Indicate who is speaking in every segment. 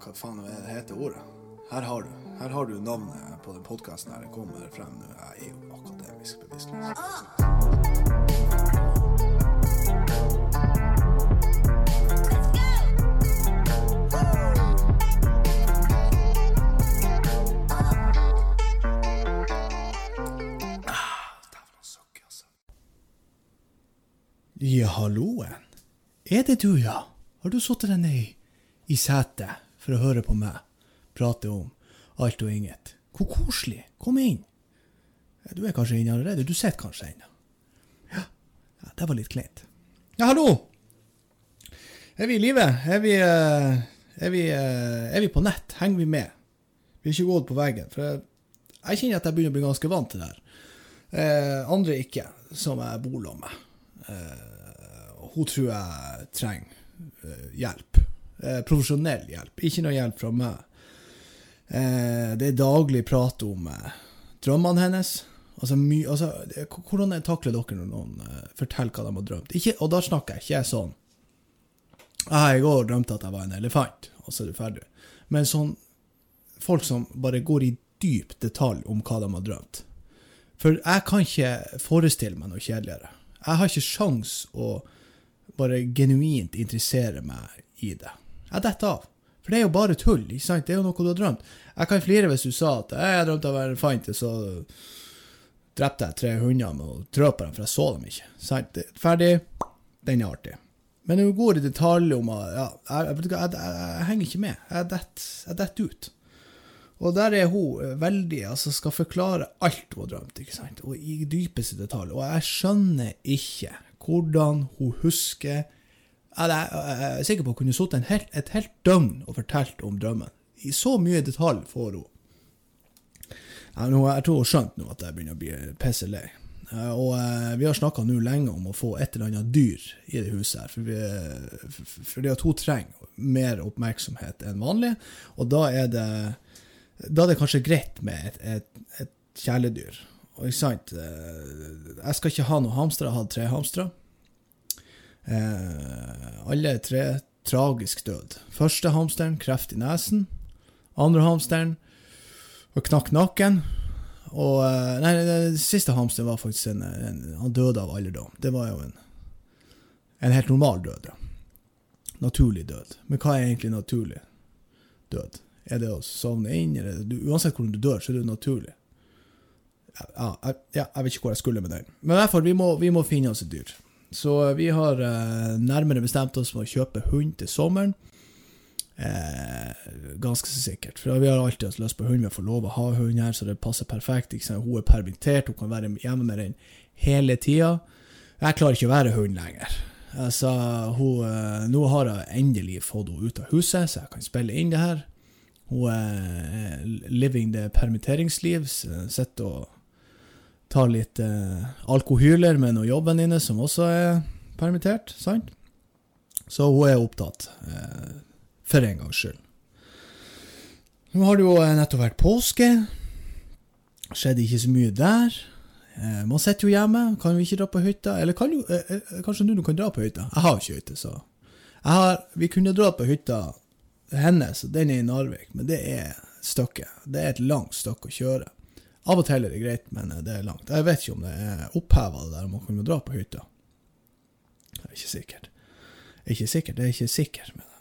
Speaker 1: hva faen er heter ordet? Her har du Her har du navnet på den podkasten her. Det kommer frem nå. Jeg er jo akademisk bevisstløs. Ja, halloen. Er det du, ja? Har du sittet deg ned i setet for å høre på meg prate om alt og inget? Hvor koselig. Kom inn. Du er kanskje inne allerede? Du sitter kanskje ennå? Ja. ja, det var litt kleint. Ja, hallo! Er vi i live? Er vi, eh, er vi, eh, er vi på nett? Henger vi med? Vi har ikke gått på veggen. For jeg, jeg kjenner at jeg begynner å bli ganske vant til det her. Eh, andre ikke, som jeg bor sammen med. Eh, hun tror jeg trenger eh, hjelp. Eh, profesjonell hjelp, ikke noe hjelp fra meg. Eh, det er daglig prat om eh, drømmene hennes. Altså, my, altså, hvordan takler dere når noen eh, forteller hva de har drømt? Ikke, og da snakker jeg ikke sånn «Ah, I går drømte at jeg var en elefant, og så er du ferdig. Men sånn folk som bare går i dyp detalj om hva de har drømt. For jeg kan ikke forestille meg noe kjedeligere. Jeg har ikke sjans å bare genuint interessere meg i det. Jeg detter av. For det er jo bare tull. ikke sant? Det er jo noe du har drømt. Jeg kan flire hvis du sa at «Eh, jeg drømte av å være en elefant, og så drepte jeg tre hunder med å trø på dem, for jeg så dem ikke. Sant? Ferdig. Den er artig. Men du går i detalj om ja, jeg, jeg, jeg, jeg henger ikke med. Jeg detter det ut. Og der er hun eh, veldig altså skal forklare alt hun har drømt, ikke sant? og i dypeste detalj. Og jeg skjønner ikke hvordan hun husker Jeg er sikker på at hun kunne sittet en helt- et helt døgn og fortalt om drømmen. I så mye detalj får hun. Jeg, jeg tror hun skjønte nå at jeg begynner å bli pisse lei. Eh, Og eh, vi har snakka nå lenge om å få et eller annet dyr i det huset her. For, vi, fordi at hun trenger mer oppmerksomhet enn vanlig. Og da er det, da er det kanskje greit med et, et, et kjæledyr. Og ikke sant eh, Jeg skal ikke ha noen hamstere. Jeg har hatt tre hamstere. Eh, alle tre tragisk død. Første hamsteren kreft i nesen. Andre hamsteren og knakk nakken. Og eh, Nei, den siste hamsteren var faktisk en, en Han døde av alderdom. Det var jo en en helt normal død, ja. Naturlig død. Men hva er egentlig naturlig død? Er det å sovne inn, eller du, Uansett hvordan du dør, så er det naturlig. Ja, jeg, ja, jeg vet ikke hvor jeg skulle med den. Men i hvert fall, vi må, finne oss et dyr. Så vi har eh, nærmere bestemt oss for å kjøpe hund til sommeren. Eh, ganske så sikkert. For vi har alltid hatt lyst på hund. Vi får lov å ha hund her, så det passer perfekt. Hun er permittert, hun kan være hjemme med den hele tida. Jeg klarer ikke å være hund lenger. Altså, hun, eh, nå har jeg endelig fått henne ut av huset, så jeg kan spille inn det her. Hun er living the permitteringsliv. Sitter og tar litt eh, alkohyler med noen jobbvenninner som også er permittert. sant? Så hun er opptatt, eh, for en gangs skyld. Nå har det jo eh, nettopp vært påske. Skjedde ikke så mye der. Eh, man sitter jo hjemme. Kan vi ikke dra på hytta? Eller kan jo, eh, eh, kanskje nå du kan dra på hytta? Jeg har jo ikke hytte, så har, Vi kunne dra på hytta hennes, den er i Narvik, men det er stykket. Det er et langt stykke å kjøre. Av og til er det greit, men eh, det er langt. Jeg vet ikke om det er oppheva det der om man kunne dra på hytta. Det er ikke sikkert. Det er ikke sikkert, det er ikke sikkert med det.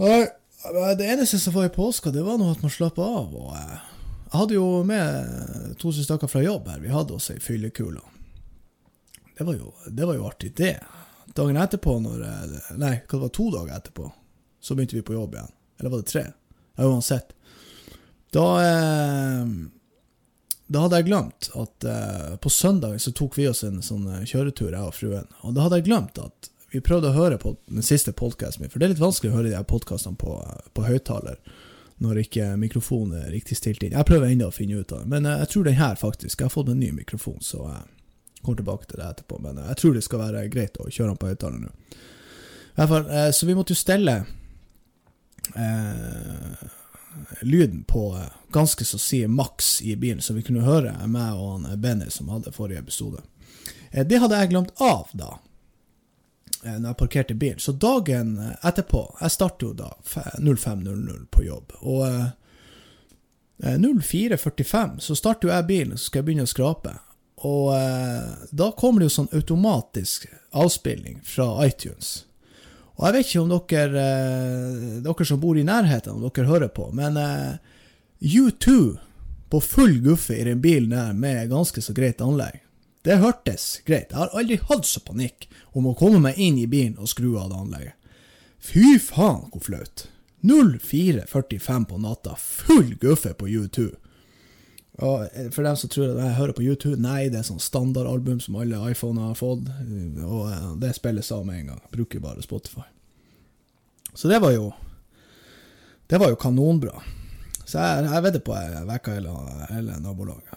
Speaker 1: Nei, det eneste som var i påska, det var nå at man slapp av. og eh, Jeg hadde jo med to-tre stykker fra jobb her. Vi hadde også ei fyllekule. Det var jo, det var jo artig, det. Dagen etterpå, når eh, Nei, hva det var to dager etterpå, så begynte vi på jobb igjen. Eller var det tre? Ja, uansett. Da eh, Da hadde jeg glemt at eh, på søndag så tok vi oss en sånn eh, kjøretur, jeg og fruen. Og da hadde jeg glemt at vi prøvde å høre på den siste podkasten min, for det er litt vanskelig å høre de her podkastene på, på høyttaler når ikke mikrofonen er riktig stilt inn. Jeg prøver ennå å finne ut av det, men eh, jeg tror den her faktisk Jeg har fått en ny mikrofon, så jeg kommer tilbake til det etterpå. Men eh, jeg tror det skal være greit å kjøre den på høyttaler nå. I hvert fall, eh, så vi måtte jo stelle eh, lyden på eh, ganske så si maks i bilen, så vi kunne høre meg og han eh, Benny som hadde forrige episode. Eh, det hadde jeg glemt av, da. når jeg parkerte bilen. Så dagen etterpå Jeg starter jo da 05.00 på jobb. Og eh, 04.45 så starter jo jeg bilen, så skal jeg begynne å skrape. Og da kommer det jo sånn automatisk avspilling fra iTunes. Og jeg vet ikke om dere, eh, dere som bor i nærheten, om dere hører på, men eh, U2 på full guffe i den bilen der med ganske så greit anlegg. Det hørtes greit. Jeg har aldri hatt så panikk om å komme meg inn i bilen og skru av det anlegget. Fy faen, hvor flaut. 04.45 på natta, full guffe på U2. Og for dem som tror at jeg hører på U2, nei, det er sånn standardalbum som alle iPhoner har fått, og eh, det spilles av med en gang. Bruker bare Spotify. Så det var jo Det var jo kanonbra. Så jeg, jeg vedder på jeg vekka hele, hele nabolaget.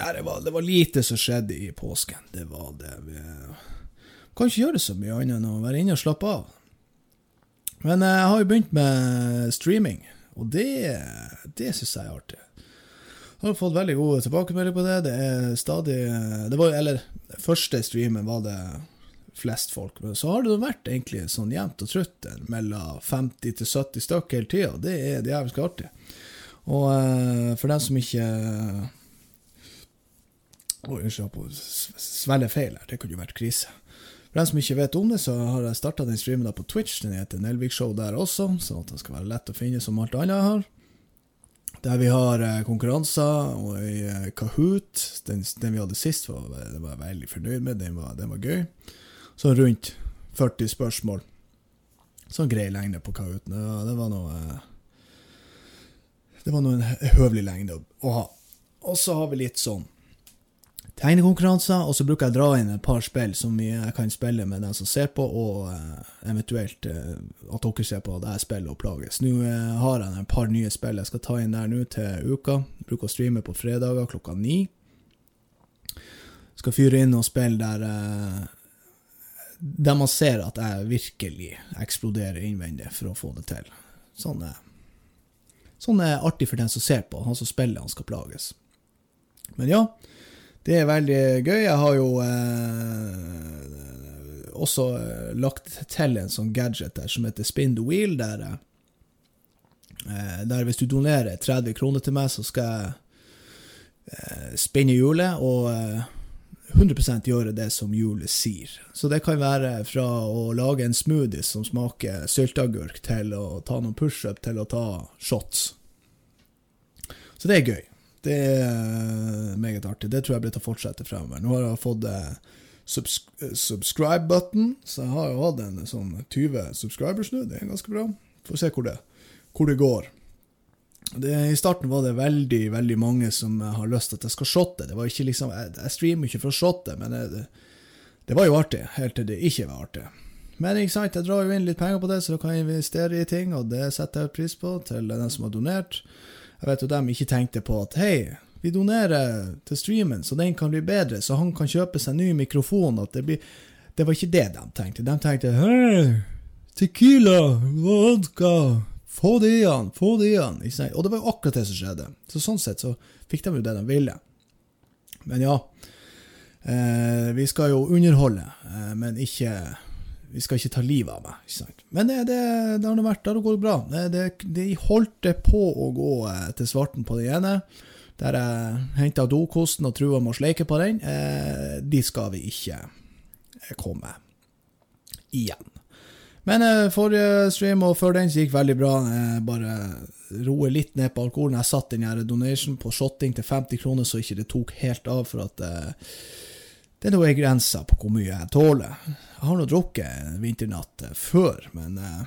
Speaker 1: Nei, det var, det var, lite som skjedde i påsken. Det var det. Vi kan ikke gjøre så mye annet enn å være inne og slappe av. Men jeg har jo begynt med streaming, og det, det syns jeg er artig. Jeg har fått veldig gode tilbakemeldinger på det. Det er stadig det var, Eller, første streamen var det flest folk, men så har det vært egentlig sånn jevnt og trutt mellom 50 til 70 stykk hele tida. Det er jævlig artig. Og uh, for dem som ikke Oi, unnskyld, på svelger feil her, det kunne jo vært krise. For dem som ikke vet om det, så har jeg starta den streamen på Twitch. Den heter Nelvik Show der også, sånn at den skal være lett å finne som alt annet jeg har. Der vi har eh, konkurranser, og i eh, Kahoot, den, den, vi hadde sist, var, det var jeg veldig fornøyd med. Den var, den var gøy. Sånn rundt 40 spørsmål. Sånn grei lengde på Kahooten. Det, det var noe eh, Det var noe en høvelig lengde å ha. Og så har vi litt sånn tegnekonkurranser, og så bruker jeg å dra inn et par spill som jeg kan spille med den som ser på, og uh, eventuelt uh, at dere ser på at jeg spiller og plages. Nå uh, har jeg et par nye spill jeg skal ta inn der nå til uka. Jeg bruker å streame på fredager klokka ni. Skal fyre inn noen spill der der man ser at jeg virkelig eksploderer innvendig for å få det til. Sånn er, sånn er artig for den som ser på. Han som spiller, han skal plages. Men ja, det er veldig gøy. Jeg har jo eh, også eh, lagt til en sånn gadget der som heter Spin the Wheel, der, eh, der hvis du donerer 30 kroner til meg, så skal jeg eh, spinne hjulet og 100 eh, gjøre det som hjulet sier. Så det kan være fra å lage en smoothie som smaker sylteagurk, til å ta noen pushup, til å ta shots. Så det er gøy. Det er eh, meget artig. Det tror jeg blir til å fortsette fremover. Nå har jeg fått eh, subs subscribe-button, så jeg har jo hatt en sånn 20 subscribers nå. Det er ganske bra. Får se hvor det, hvor det går. Det, I starten var det veldig veldig mange som har lyst til at jeg skal shotte. Det var ikke liksom, Jeg, jeg streamer ikke for å shotte, men det, det, var jo artig, helt til det ikke var artig. Men ikke sant, jeg drar jo inn litt penger på det, så da kan jeg investere i ting, og det setter jeg pris på til den som har donert. Jeg vet jo de ikke tenkte på at hei, vi donerer til streamen så den kan bli bedre, så han kan kjøpe seg ny mikrofon. At det, blir, det var ikke det de tenkte. De tenkte hei, Tequila, vodka, få det i han, få det i han. Og det var jo akkurat det som skjedde. Så sånn sett så fikk de jo det de ville. Men ja, eh, vi skal jo underholde, eh, men ikke vi skal ikke ta livet av meg. ikke sant? Men det, det, det har vært, det har gått bra. Det, det, holdt det på å gå eh, til svarten på det ene, der jeg henta dokosten og trua med å sleike på den. Eh, de skal vi ikke eh, komme igjen. Men eh, forrige stream og før den så gikk veldig bra. Eh, bare roe litt ned på alkoholen. Jeg satte den her donation på shotting til 50 kroner, så ikke det tok helt av. for at eh, det er nå ei grense på hvor mye jeg tåler. Jeg har nå drukket en vinternatt eh, før, men eh,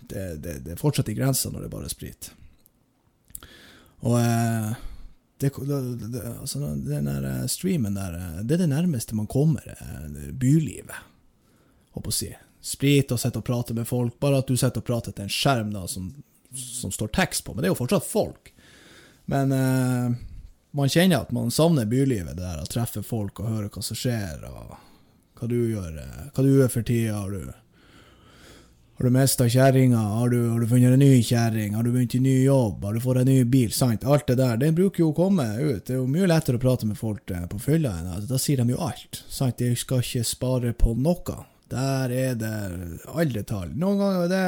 Speaker 1: det, det, det, er fortsatt i grensa når det er bare sprit. Og eh, det, det, altså, den der streamen der, det er det nærmeste man kommer bylivet, håper å si. Sprit og sitte og prate med folk. Bare at du sitter og prater til en skjerm da, som, som, står tekst på, men det er jo fortsatt folk. Men eh, man kjenner at man savner bylivet, det der å treffe folk og høre hva som skjer, og hva du gjør, eh, hva du gjør for tida. Har du, har du mista kjerringa? Har, har, du funnet en ny kjerring? Har du begynt i ny jobb? Har du fått en ny bil? Sant? Alt det der. Det bruker jo å komme ut. Det er jo mye lettere å prate med folk eh, på fylla enn Da sier de jo alt. Sant? De skal ikke spare på noe. Der er det alle tall Noen ganger er det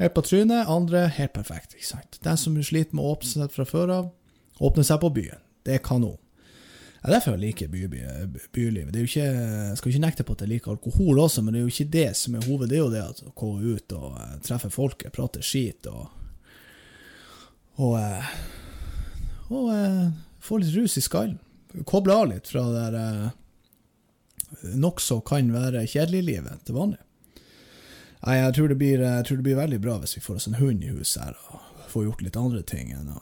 Speaker 1: helt på trynet, andre helt perfekt. ikke sant? Den som sliter med å åpne seg fra før av, åpner seg på byen. Det er kanon. Det er derfor jeg liker by, by, bylivet. Det er jo ikke, jeg skal ikke nekte på at jeg liker alkohol også, men det er jo ikke det som er hovedet. Det er jo det at å gå ut og uh, treffe folket, prate skit og Og, uh, og uh, få litt rus i skallen. Koble av litt fra det der nokså kan være kjedelig-livet til vanlig. Nei, jeg tror, blir, jeg tror, det blir, veldig bra hvis vi får oss en hund i huset her og får gjort litt andre ting enn å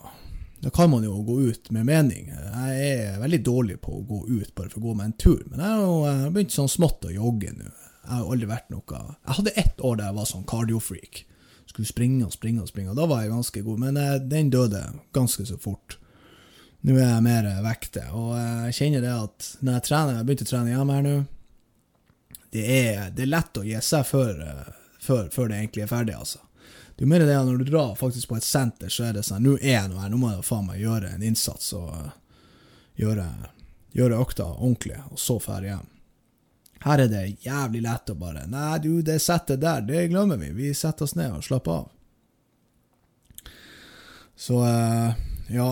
Speaker 1: da kan man jo gå ut med mening. Jeg er veldig dårlig på å gå ut bare for å gå med en tur, men jeg har begynt sånn smått å jogge nå. Jeg har aldri vært noe Jeg hadde ett år der jeg var sånn cardio-freak. Skulle springe og springe og springe, og da var jeg ganske god, men eh, den døde ganske så fort. Nå er jeg mer vekte, og jeg kjenner det at når jeg trener Jeg begynte å trene hjemme her nå. Det er, det er lett å gi seg før, eh, før, før det egentlig er ferdig, altså. Det er mer det når du drar faktisk på et senter, så er det sånn Nå er jeg nå her, nå må jeg faen meg gjøre en innsats og uh, gjøre, gjøre økta ordentlig, og så drar hjem. Her er det jævlig lett å bare Nei, du, det settet der, det glemmer vi. Vi setter oss ned og slapper av. Så uh, ja.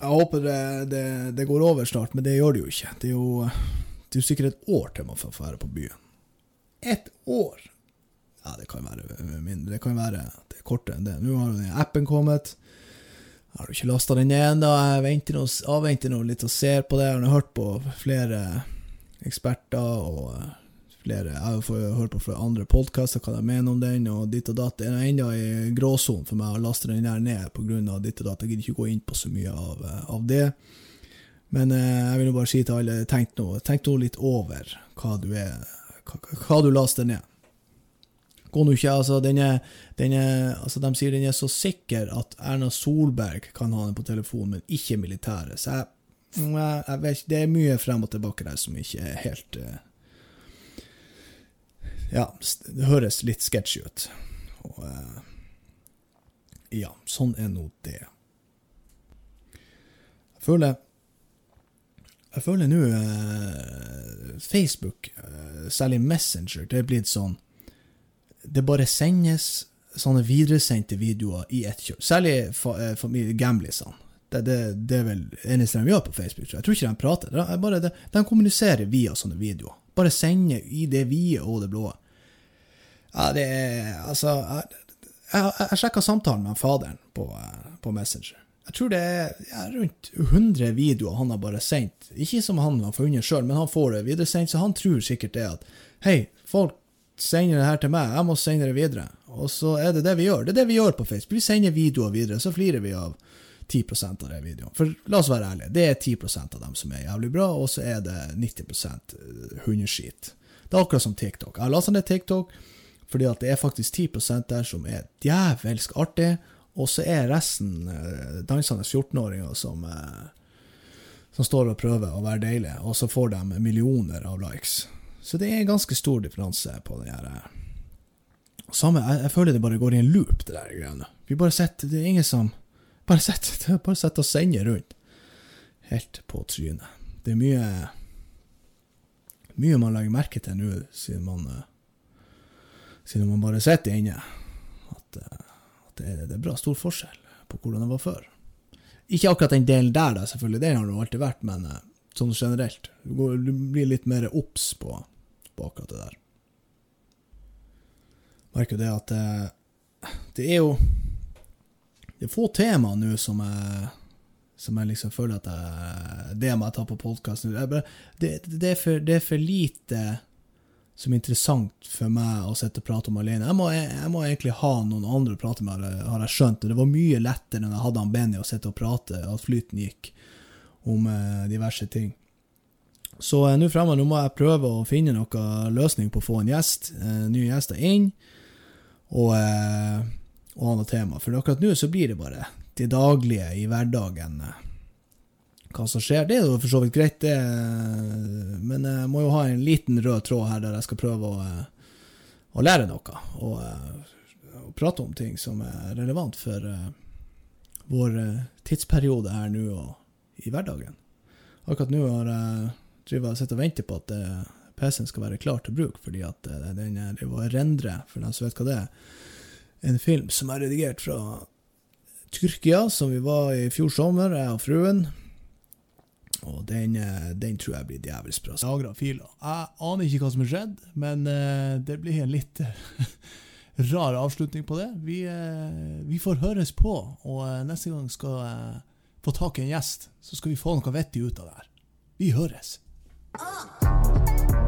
Speaker 1: Jeg håper det, det, det, går over snart, men det gjør det jo ikke. Det er jo, det er jo sikkert et år til man får dra på byen. Et år! Ja, det kan være mindre. Det kan være det er kortere enn det. Nå har jo appen kommet. Jeg har du ikke lasta den ned ennå. Jeg avventer nå litt og ser på det. Jeg har hørt på flere eksperter og flere Jeg har hørt på flere andre podkaster hva de mener om den, og ditt og datt. Det er ennå i gråsonen for meg å laste den der ned pga. ditt og datt. Jeg gidder ikke gå inn på så mye av, av det. Men jeg vil jo bare si til alle, tenk nå, tenk nå litt over hva du er hva, hva du laster ned går nå ikke. Altså, den er, den er, altså, de sier den er så sikker at Erna Solberg kan ha den på telefonen, men ikke militæret. Så jeg, jeg, jeg vet ikke, det er mye frem og tilbake der som ikke er helt uh, Ja, det høres litt sketchy ut. Og uh, ja, sånn er nå det. Jeg føler jeg føler nå eh, Facebook, eh, særlig Messenger, det er blitt sånn det bare sendes sånne videresendte videoer i ett kjør. Særlig eh, familie Gamblisene. Det, det, det, er vel eneste de gjør på Facebook. tror jeg tror ikke de prater. De, de, de kommuniserer via sånne videoer. Bare sender i det vide og det blå. Ja, det er Altså Jeg, jeg, jeg sjekka samtalen med faderen på, eh, på, Messenger. Jeg tror det er ja, rundt 100 videoer han har bare sendt. Ikke som han har funnet sjøl, men han får det videresendt, så han tror sikkert det at Hei, folk sender det her til meg, jeg må sende det videre. Og så er det det vi gjør. Det er det vi gjør på Facebook. Vi sender videoer videre, så flirer vi av 10% av den videoen. For la oss være ærlige, det er 10% av dem som er jævlig bra, og så er det 90 eh, hundeskit. Det er akkurat som TikTok. Jeg lasta ned TikTok fordi at det er faktisk 10% der som er djevelsk artig, og så er resten eh, dansende 14-åringer som, eh, som står og prøver å være deilige, og så får de millioner av likes. Så det er en ganske stor differanse på det her. Eh. Samme, jeg, jeg, føler det bare går i en loop, det der greiene. Vi bare setter Det er ingen som Bare setter bare sett og sender rundt. Helt på trynet. Det er mye Mye man legger merke til nå, siden man eh, Siden man bare sitter inne. At, eh, at det, er, det, er, bra stor forskjell på hvordan det var før. Ikke akkurat den delen der, da, selvfølgelig. Det har det alltid vært, men sånn generelt. Du, du blir litt mer obs på på akkurat det der. Merker det at eh, det er jo Det er få temaer nå som jeg som jeg liksom føler at jeg, det må jeg ta på podkasten. Det, det, det, er for lite som er interessant for meg å sitte og prate om alene. Jeg må, jeg må, egentlig ha noen andre å prate med, har jeg skjønt. Det var mye lettere enn jeg hadde han Benny å sitte og prate, at flyten gikk om eh, diverse ting. Så eh, nå fremover nå må jeg prøve å finne noen løsning på å få en gjest, eh, nye gjester inn, og, eh, og ha tema. For akkurat nå så blir det bare det daglige i hverdagen. Eh, hva som skjer. Det er jo for så vidt greit, det, eh, men jeg må jo ha en liten rød tråd her der jeg skal prøve å, å lære noe. Og, og, prate om ting som er relevant for vår tidsperiode her nå og i hverdagen. Akkurat nå har jeg driver og sitter og venter på at det PC-en skal være klar til bruk, fordi at eh, den er, det var rendre, for den som vet hva det er, en film som er redigert fra Tyrkia, som vi var i fjor sommer, jeg og fruen. Og den, eh, den tror jeg blir djevelsk bra. Jeg aner ikke hva som har skjedd, men eh, det blir en litt eh, rar avslutning på det. Vi, eh, vi får høres på, og eh, neste gang skal jeg få tak i en gjest, så skal vi få noe vettig ut av det her. Vi høres.
Speaker 2: 啊